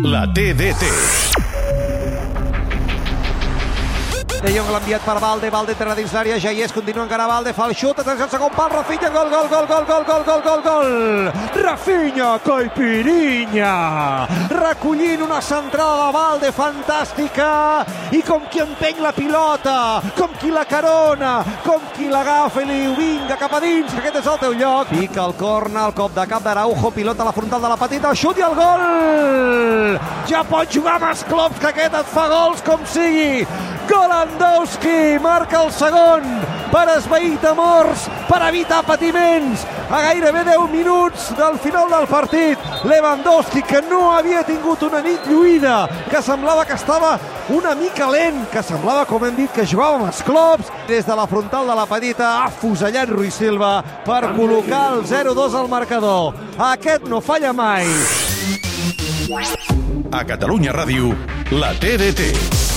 La TDT. De Jong l'ha enviat per Valde, Valde entra dins l'àrea, ja hi és, continua encara Valde, fa el xut, atenció al segon pal, Rafinha, gol, gol, gol, gol, gol, gol, gol, gol, gol! Rafinha, Caipirinha! Recollint una centrada de Valde fantàstica, i com qui empeny la pilota, com qui la carona, com qui l'agafa i li diu, vinga, cap a dins, que aquest és el teu lloc. Pica el corna, el cop de cap d'Araujo, pilota a la frontal de la petita, el xut i el gol! Ja pot jugar clubs, que aquest et fa gols com sigui! Golandowski marca el segon per esvair temors, per evitar patiments. A gairebé 10 minuts del final del partit, Lewandowski, que no havia tingut una nit lluïda, que semblava que estava una mica lent, que semblava, com hem dit, que jugava amb els clubs, des de la frontal de la petita, ha fusellat Ruiz Silva per col·locar el 0-2 al marcador. Aquest no falla mai. A Catalunya Ràdio, la TDT.